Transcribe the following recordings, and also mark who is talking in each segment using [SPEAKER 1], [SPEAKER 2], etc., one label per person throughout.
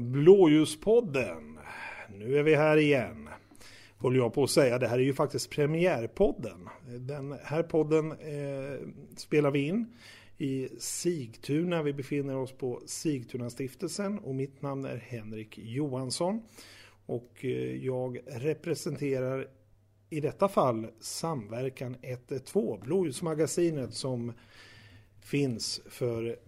[SPEAKER 1] Blåljuspodden. Nu är vi här igen. Håller jag på att säga. Det här är ju faktiskt premiärpodden. Den här podden eh, spelar vi in i Sigtuna. Vi befinner oss på Sigtuna stiftelsen och mitt namn är Henrik Johansson. Och eh, jag representerar i detta fall Samverkan 112, blåljusmagasinet som finns för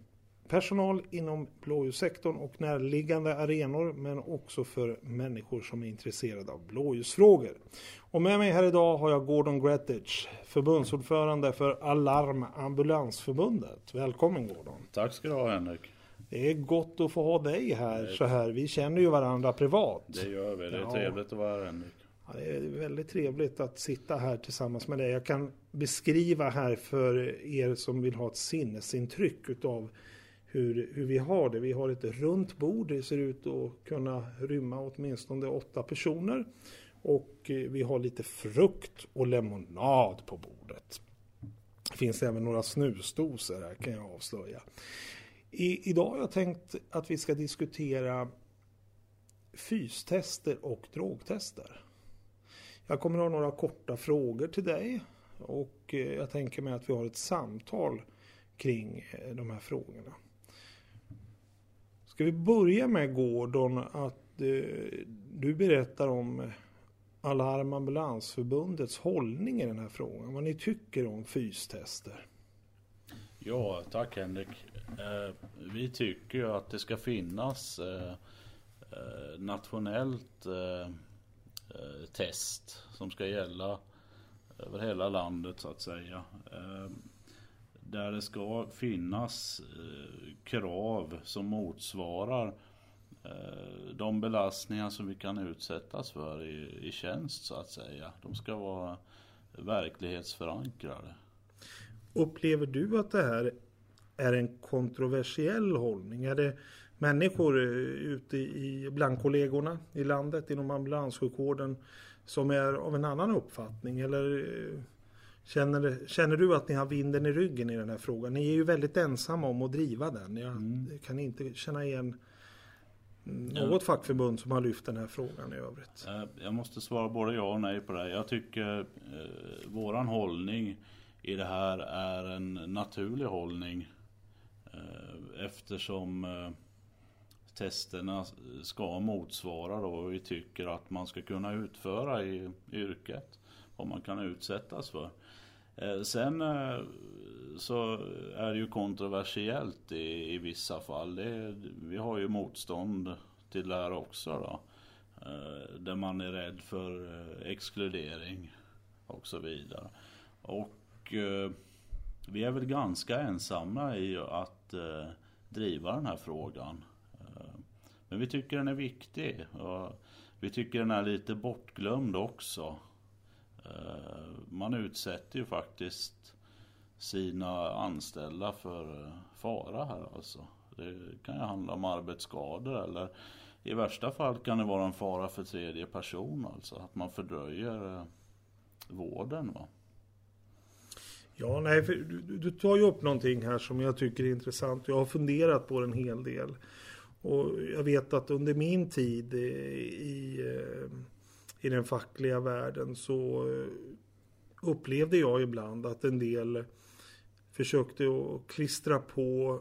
[SPEAKER 1] personal inom blåljussektorn och närliggande arenor men också för människor som är intresserade av blåljusfrågor. Och med mig här idag har jag Gordon Gretich, förbundsordförande för Alarm Ambulansförbundet. Välkommen Gordon!
[SPEAKER 2] Tack ska du ha Henrik!
[SPEAKER 1] Det är gott att få ha dig här så här. Vi känner ju varandra privat.
[SPEAKER 2] Det gör vi. Det är ja. trevligt att vara här Henrik.
[SPEAKER 1] Ja, det är väldigt trevligt att sitta här tillsammans med dig. Jag kan beskriva här för er som vill ha ett sinnesintryck utav hur, hur vi har det. Vi har ett runt bord. Det ser ut att kunna rymma åtminstone åtta personer. Och eh, vi har lite frukt och lemonad på bordet. Det finns även några snusdosor här kan jag avslöja. I, idag har jag tänkt att vi ska diskutera fystester och drogtester. Jag kommer att ha några korta frågor till dig och eh, jag tänker mig att vi har ett samtal kring eh, de här frågorna. Ska vi börja med Gordon att eh, du berättar om eh, Alarm Ambulansförbundets hållning i den här frågan. Vad ni tycker om fystester.
[SPEAKER 2] Ja, tack Henrik. Eh, vi tycker ju att det ska finnas eh, eh nationellt eh, eh, test som ska gälla över hela landet så att säga. Där det ska finnas eh, krav som motsvarar eh, de belastningar som vi kan utsättas för i, i tjänst så att säga. De ska vara verklighetsförankrade.
[SPEAKER 1] Upplever du att det här är en kontroversiell hållning? Är det människor eh, ute i, bland kollegorna i landet inom ambulanssjukvården som är av en annan uppfattning? Eller eh, Känner, känner du att ni har vinden i ryggen i den här frågan? Ni är ju väldigt ensamma om att driva den. Jag mm. kan inte känna igen något fackförbund som har lyft den här frågan i övrigt.
[SPEAKER 2] Eh, jag måste svara både ja och nej på det. Jag tycker eh, våran hållning i det här är en naturlig hållning. Eh, eftersom eh, testerna ska motsvara då vi tycker att man ska kunna utföra i yrket. Vad man kan utsättas för. Eh, sen eh, så är det ju kontroversiellt i, i vissa fall. Det, vi har ju motstånd till det här också då. Eh, där man är rädd för exkludering och så vidare. Och vi är väl ganska ensamma i att driva den här frågan. Men vi tycker den är viktig. Och vi tycker den är lite bortglömd också. Eh, man utsätter ju faktiskt sina anställda för eh, fara här alltså. Det kan ju handla om arbetsskador eller i värsta fall kan det vara en fara för tredje person alltså. Att man fördröjer eh, vården va.
[SPEAKER 1] Ja, nej, du, du tar ju upp någonting här som jag tycker är intressant. Jag har funderat på det en hel del. Och jag vet att under min tid i, i i den fackliga världen så eh, upplevde jag ibland att en del försökte att klistra på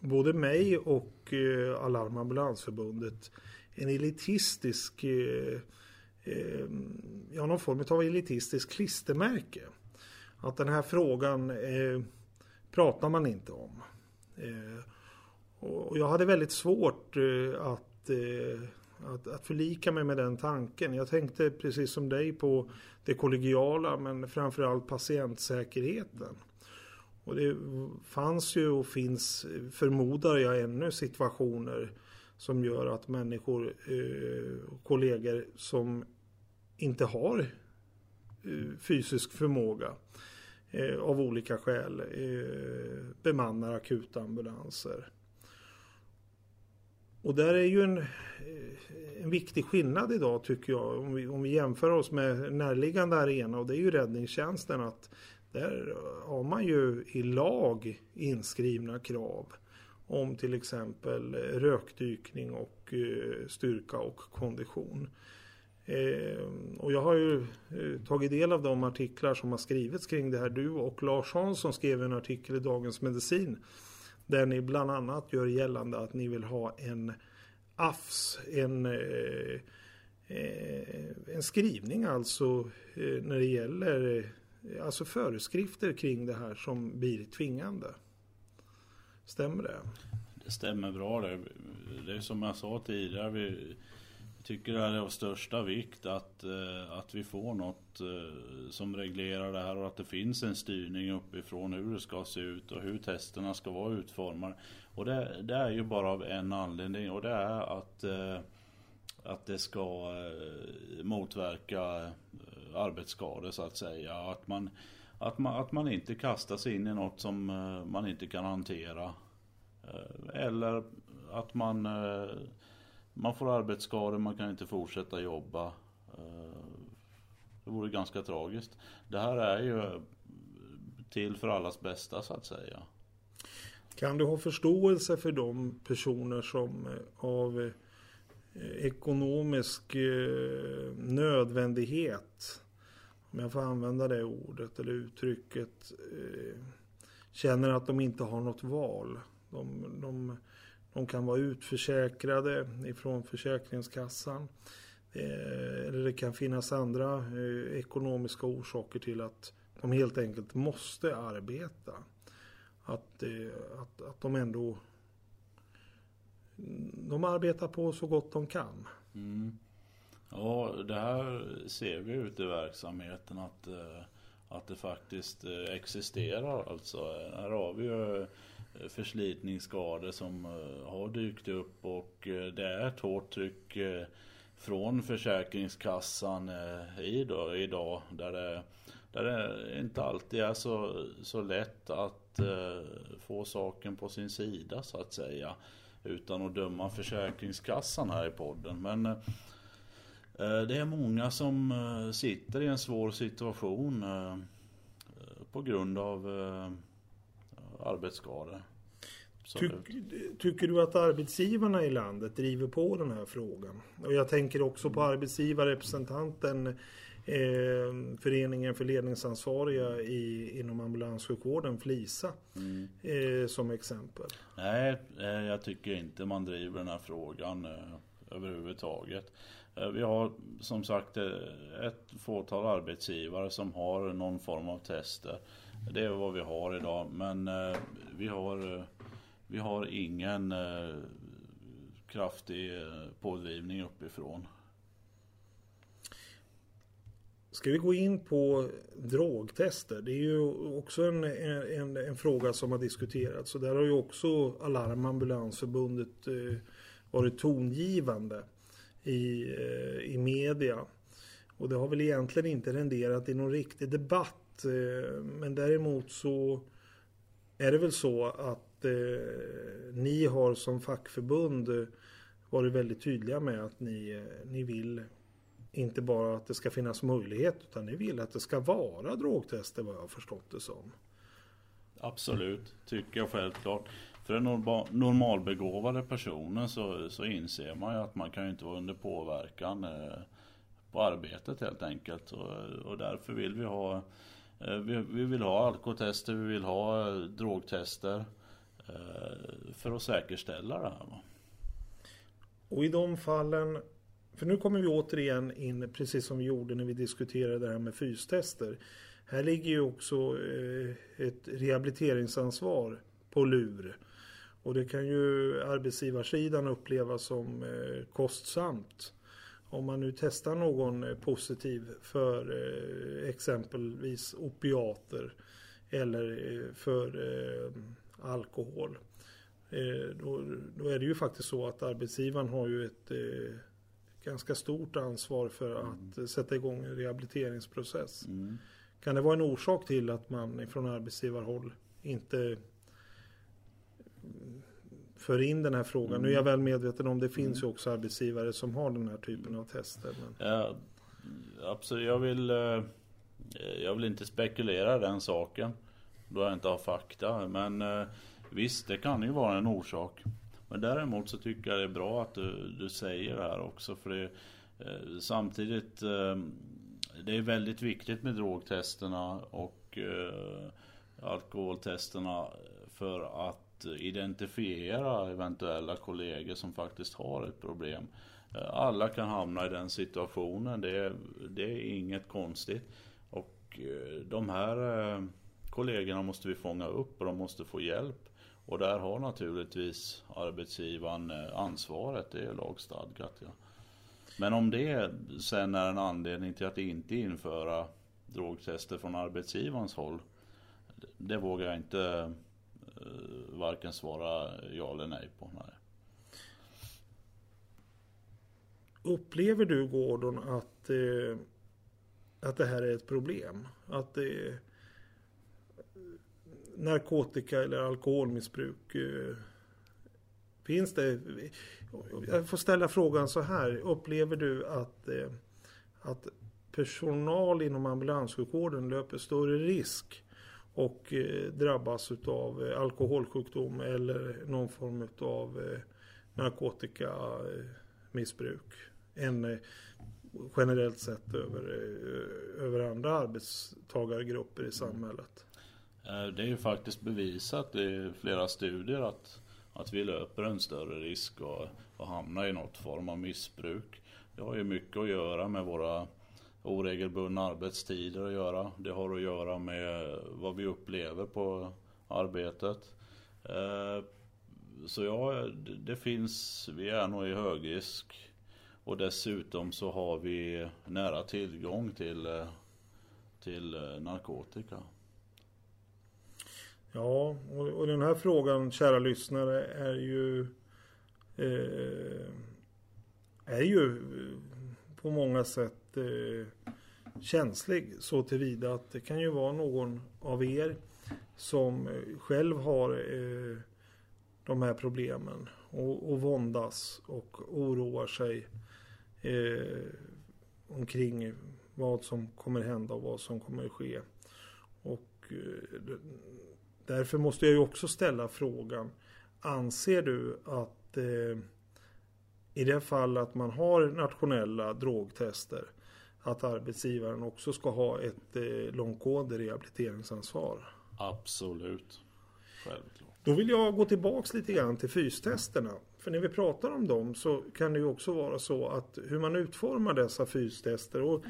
[SPEAKER 1] både mig och eh, Alarm Ambulansförbundet en elitistisk eh, ja, någon form av elitistisk klistermärke. Att den här frågan eh, pratar man inte om. Eh, och jag hade väldigt svårt eh, att att, att förlika mig med den tanken. Jag tänkte precis som dig på det kollegiala men framförallt patientsäkerheten. Och det fanns ju och finns, förmodar jag, ännu situationer som gör att människor, eh, kollegor som inte har eh, fysisk förmåga eh, av olika skäl eh, bemannar akutambulanser. Och där är ju en, eh, en viktig skillnad idag tycker jag om vi, om vi jämför oss med närliggande arena och det är ju räddningstjänsten att där har man ju i lag inskrivna krav om till exempel eh, rökdykning och eh, styrka och kondition. Och jag har ju tagit del av de artiklar som har skrivits kring det här. Du och Lars Hansson skrev en artikel i Dagens Medicin där ni bland annat gör gällande att ni vill ha en AFS, en, eh, eh, en skrivning alltså eh, när det gäller alltså föreskrifter kring det här som blir tvingande. Stämmer det?
[SPEAKER 2] Det stämmer bra det. Det är som jag sa tidigare. Vi tycker det är av största vikt att, eh, att vi får något eh, som reglerar det här och att det finns en styrning uppifrån hur det ska se ut och hur testerna ska vara utformade. Och det, det är ju bara av en anledning och det är att, eh, att det ska motverka arbetsskador så att säga. Att man, att man, att man inte kastar sig in i något som man inte kan hantera. Eller att man man får arbetsskador, man kan inte fortsätta jobba. Eh, det vore ganska tragiskt. Det här är ju till för allas bästa så att säga.
[SPEAKER 1] Kan du ha förståelse för de personer som eh, av eh, ekonomisk nödvändighet, om jag får använda det ordet eller uttrycket, känner att de inte har något val. De, de de kan vara utförsäkrade ifrån Försäkringskassan. Eh, eller det kan finnas andra eh, ekonomiska orsaker till att de helt enkelt måste arbeta. Att, eh, att, att de ändå de arbetar på så gott de kan.
[SPEAKER 2] Mm. Ja, det här ser vi ute i verksamheten att, att det faktiskt existerar. Alltså, här har vi ju förslitningsskador som eh, har dykt upp och eh, det är ett hårt tryck eh, från Försäkringskassan idag, idag där, det, där det inte alltid är så, så lätt att få saken på sin sida så att säga. Utan att döma Försäkringskassan här i podden. Men det är många som sitter i en svår situation på grund av arbetsskador.
[SPEAKER 1] Ty, tycker du att arbetsgivarna i landet driver på den här frågan? Och jag tänker också på arbetsgivarrepresentanten eh, Föreningen för ledningsansvariga i, inom ambulanssjukvården, FLISA, mm. eh, som exempel.
[SPEAKER 2] Nej, eh, jag tycker inte man driver den här frågan eh, överhuvudtaget. Eh, vi har som sagt eh, ett fåtal arbetsgivare som har någon form av tester. Det är vad vi har idag men eh, vi har, vi har ingen kraftig pådrivning uppifrån.
[SPEAKER 1] Ska vi gå in på drogtester? Det är ju också en, en, en fråga som har diskuterats. Så där har ju också Alarm Ambulansförbundet varit tongivande i, eh, i media. Och det har väl egentligen inte renderat i någon riktig debatt eh, men däremot så är det väl så att eh, ni har som fackförbund varit väldigt tydliga med att ni, ni vill inte bara att det ska finnas möjlighet utan ni vill att det ska vara drogtester vad jag har förstått det som.
[SPEAKER 2] Absolut, tycker jag självklart. För den normalbegåvade personen så, så inser man ju att man kan ju inte vara under påverkan eh, på arbetet helt enkelt. Och, och därför vill vi ha eh, vi, vi vill ha alkotester, vi vill ha eh, drogtester. För att säkerställa det här.
[SPEAKER 1] Och i de fallen, för nu kommer vi återigen in precis som vi gjorde när vi diskuterade det här med fystester. Här ligger ju också ett rehabiliteringsansvar på lur. Och det kan ju arbetsgivarsidan uppleva som kostsamt om man nu testar någon eh, positiv för eh, exempelvis opiater eller eh, för alkohol. Då, då, är det ju faktiskt så att arbetsgivaren har ju ett ganska stort ansvar för att mm. sätta igång en rehabiliteringsprocess. Mm. Kan det vara en orsak till att man från arbetsgivarhåll inte för in den här frågan. Mm. Nu är jag väl medveten om det finns mm. ju också arbetsgivare som har den här typen av tester. Men...
[SPEAKER 2] Ja, absolut, jag vill, eh, jag vill inte spekulera den saken. Då jag inte har fakta. Men eh, visst, det kan ju vara en orsak. Men däremot så tycker jag det är bra att du, du säger det här också. För det, eh, samtidigt, det är väldigt viktigt med drogtesterna och alkoholtesterna för att identifiera eventuella kollegor som faktiskt har ett problem. Alla kan hamna i den situationen, det är, det är inget konstigt. Och eh, de här eh, kollegorna måste vi fånga upp och de måste få hjälp. Och där har naturligtvis arbetsgivaren eh, ansvaret, det är lagstadgat. Ja. Men om det sen är en anledning till att inte införa drogtester från arbetsgivarens håll. Det vågar jag inte Eh, varken svara ja eller nej på. Nej.
[SPEAKER 1] Upplever du Gordon att, eh, att det här är ett problem? Att det är narkotika eller alkoholmissbruk eh, Finns det? Jag får ställa frågan så här. Upplever du att, eh, att personal inom ambulanssjukvården löper större risk och eh, drabbas av eh, alkoholsjukdom eller någon form av eh, narkotikamissbruk? än generellt sett över, över andra arbetstagargrupper i samhället.
[SPEAKER 2] Det är ju faktiskt bevisat i flera studier att, att vi löper en större risk att, att hamna i något form av missbruk. Det har ju mycket att göra med våra oregelbundna arbetstider att göra. Det har att göra med vad vi upplever på arbetet. Eh, så ja, det finns, vi är nog i högrisk och dessutom så har vi nära tillgång till, eh, till eh, narkotika.
[SPEAKER 1] Ja, och, och den här frågan, kära lyssnare, är ju eh, är ju på många sätt eh, känslig så tillvida att det kan ju vara någon av er som eh, själv har eh, de här problemen och, och våndas och oroar sig eh, omkring vad som kommer hända och vad som kommer ske. Och eh, därför måste jag ju också ställa frågan. Anser du att eh, i det fall att man har nationella drogtester att arbetsgivaren också ska ha ett eh, långtgående rehabiliteringsansvar?
[SPEAKER 2] Absolut. Självklart.
[SPEAKER 1] Då vill jag gå tillbaks lite grann till fystesterna. För när vi pratar om dem så kan det ju också vara så att hur man utformar dessa fystester. Och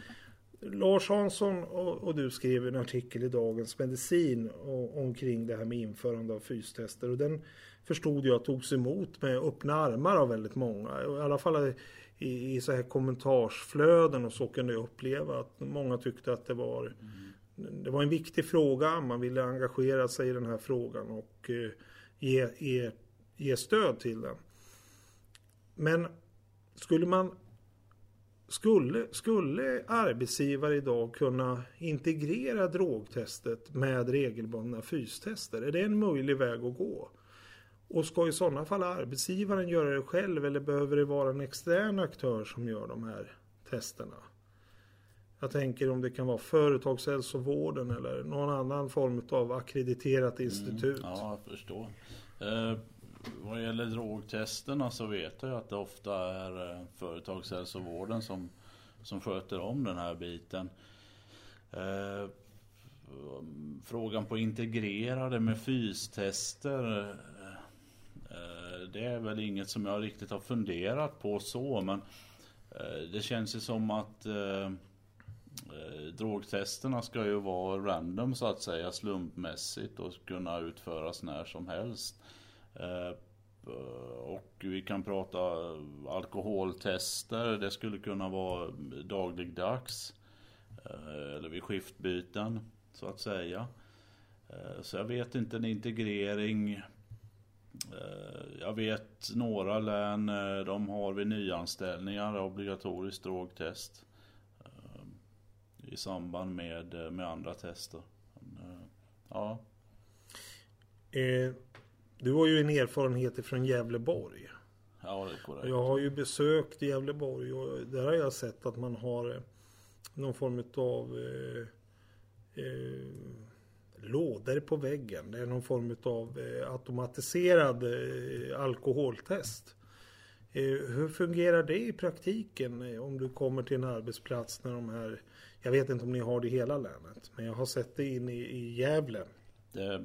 [SPEAKER 1] Lars Hansson och, och du skrev en artikel i Dagens Medicin och, omkring det här med införande av fystester. Och den förstod jag togs emot med öppna armar av väldigt många. I alla fall i, i så här kommentarsflöden och så kunde jag uppleva att många tyckte att det var mm. Det var en viktig fråga, man ville engagera sig i den här frågan och eh, ge, ge, ge stöd till den. Men skulle man skulle, skulle arbetsgivare idag kunna integrera drogtestet med regelbundna fystester? Är det en möjlig väg att gå? Och ska i sådana fall arbetsgivaren göra det själv eller behöver det vara en extern aktör som gör de här testerna? Jag tänker om det kan vara företagshälsovården eller någon annan form av akkrediterat mm. institut.
[SPEAKER 2] Mm, ja, jag förstår. Eh, vad gäller drogtesterna så vet jag att det ofta är eh, företagshälsovården som, som sköter om den här biten. Eh, frågan på integrerade med fystester. Det är väl inget som jag riktigt har funderat på så men eh, det känns ju som att eh, eh, drogtesterna ska ju vara random så att säga slumpmässigt och kunna utföras när som helst. Eh, och vi kan prata alkoholtester. Det skulle kunna vara dagligdags. Eh, eller vid skiftbyten så att säga. Så jag vet inte en integrering. Jag vet några län, de har vid nyanställningar obligatoriskt drogtest. I samband med, med andra tester. Ja.
[SPEAKER 1] Eh du har ju en erfarenhet från Gävleborg.
[SPEAKER 2] Ja, det är korrekt.
[SPEAKER 1] Jag har ju besökt Gävleborg och där har jag sett att man har eh, någon form av eh, eh, lådor på väggen. Det är någon form av eh, automatiserad eh, alkoholtest. Eh, hur fungerar det i praktiken om du kommer till en arbetsplats när de här jag vet inte om ni har det i hela länet, men jag har sett det in i, i Gävle.
[SPEAKER 2] Det,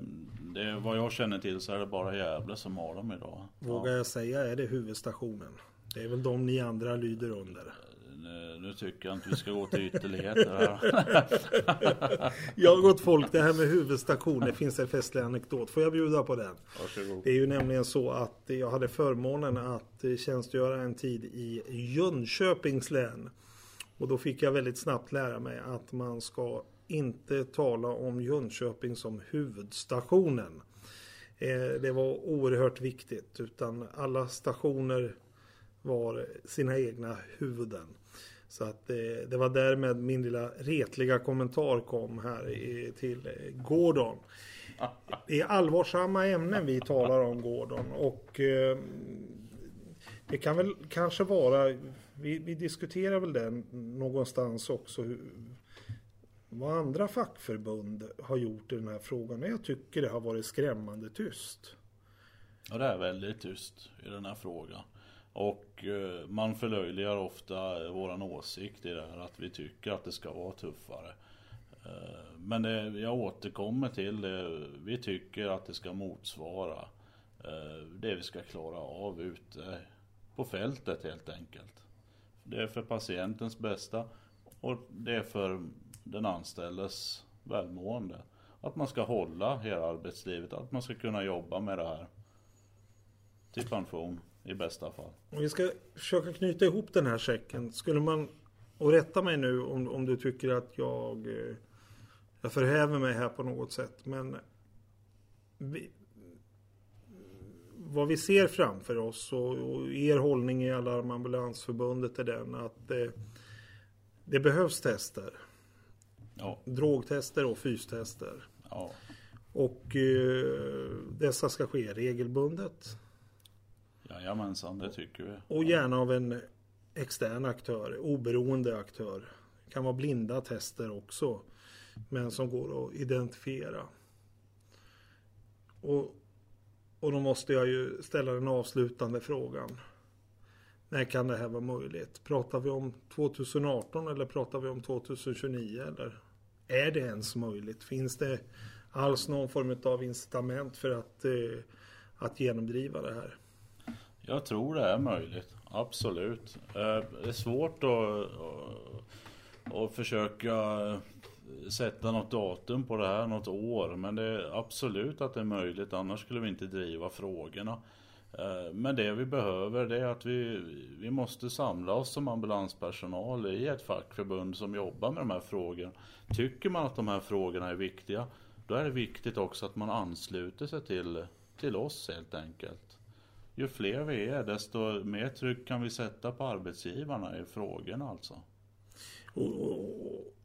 [SPEAKER 2] det, vad jag känner till så är det bara Gävle som har dem idag.
[SPEAKER 1] Vågar ja. jag säga är det huvudstationen? Det är väl de ni andra lyder under?
[SPEAKER 2] Nu, nu tycker jag inte vi ska gå till ytterligheter här.
[SPEAKER 1] jag har gått folk, det här med huvudstation, det finns en festlig anekdot. Får jag bjuda på den?
[SPEAKER 2] Varsågod.
[SPEAKER 1] Det är ju nämligen så att jag hade förmånen att tjänstgöra en tid i Jönköpings län. Och då fick jag väldigt snabbt lära mig att man ska inte tala om Jönköping som huvudstationen. Eh, det var oerhört viktigt utan alla stationer var sina egna huvuden. Så att det, det var därmed min lilla retliga kommentar kom här till eh, Gordon. Det är allvarsamma ämnen vi talar om Gordon och eh, det kan väl kanske vara vi, vi diskuterar väl den någonstans också. Hur, vad andra fackförbund har gjort i den här frågan. Jag tycker det har varit skrämmande tyst.
[SPEAKER 2] Ja, det är väldigt tyst i den här frågan. Och eh, man förlöjligar ofta eh, våran åsikt i det här att vi tycker att det ska vara tuffare. Eh, men det, jag återkommer till det. Vi tycker att det ska motsvara det vi ska klara av ute på fältet helt enkelt. Det är för patientens bästa och det är för den anställdes välmående. Att man ska hålla hela arbetslivet, att man ska kunna jobba med det här. Till pension i bästa fall.
[SPEAKER 1] Om vi ska försöka knyta ihop den här säcken. Skulle man, och rätta mig nu om, om du tycker att jag, eh, jag förhäver mig här på något sätt. Men vi, vad vi ser framför oss och, och er hållning i Alarmambulansförbundet är den att eh, det behövs tester. Ja. Drogtester och fystester.
[SPEAKER 2] Ja.
[SPEAKER 1] Och eh, dessa ska ske regelbundet.
[SPEAKER 2] Jajamensan, det tycker vi.
[SPEAKER 1] Och gärna av en extern aktör, oberoende aktör. Det kan vara blinda tester också. Men som går att identifiera. Och och då måste jag ju ställa den avslutande frågan. När kan det här vara möjligt? Pratar vi om 2018 eller pratar vi om 2029? Eller är det ens möjligt? Finns det alls någon form av incitament för att, eh, att genomdriva det här?
[SPEAKER 2] Jag tror det är möjligt, absolut. Eh, det är svårt att, att försöka sätta något datum på det här, något år. Men det är absolut att det är möjligt, annars skulle vi inte driva frågorna. Eh, men det vi behöver det är att vi, vi måste samla oss som ambulanspersonal i ett fackförbund som jobbar med de här frågorna. Tycker man att de här frågorna är viktiga, då är det viktigt också att man ansluter sig till, till oss helt enkelt. Ju fler vi är, desto mer tryck kan vi sätta på arbetsgivarna i frågorna alltså.
[SPEAKER 1] Och,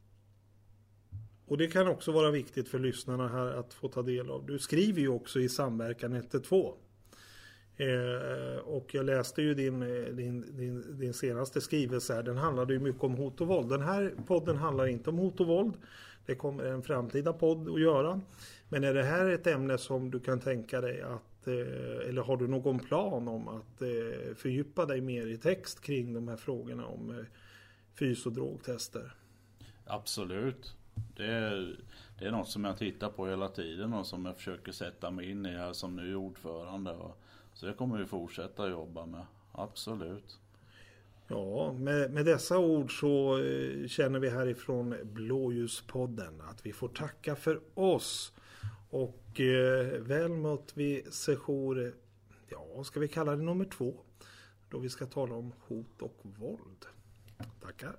[SPEAKER 1] och det kan också vara viktigt för lyssnarna här att få ta del av. Du skriver ju också i Samverkan 112. Eh, och jag läste ju din, eh, din, din, din, senaste skrivelse här. Den handlade ju mycket om hot och våld. Den här podden handlar inte om hot och våld. Det kommer en framtida podd att göra. Men är det här ett ämne som du kan tänka dig att eh, eller har du någon plan om att eh, fördjupa dig mer i text kring de här frågorna om eh, fys och drogtester?
[SPEAKER 2] Absolut. Det är, det är något som jag tittar på hela tiden och som jag försöker sätta mig in i här som ny ordförande. Så det kommer vi fortsätta jobba med. Absolut.
[SPEAKER 1] Ja, med, med dessa ord så känner vi härifrån Blåljuspodden att vi får tacka för oss. Och eh, väl mött vid session, ja ska vi kalla det nummer två. Då vi ska tala om hot och våld. Tackar.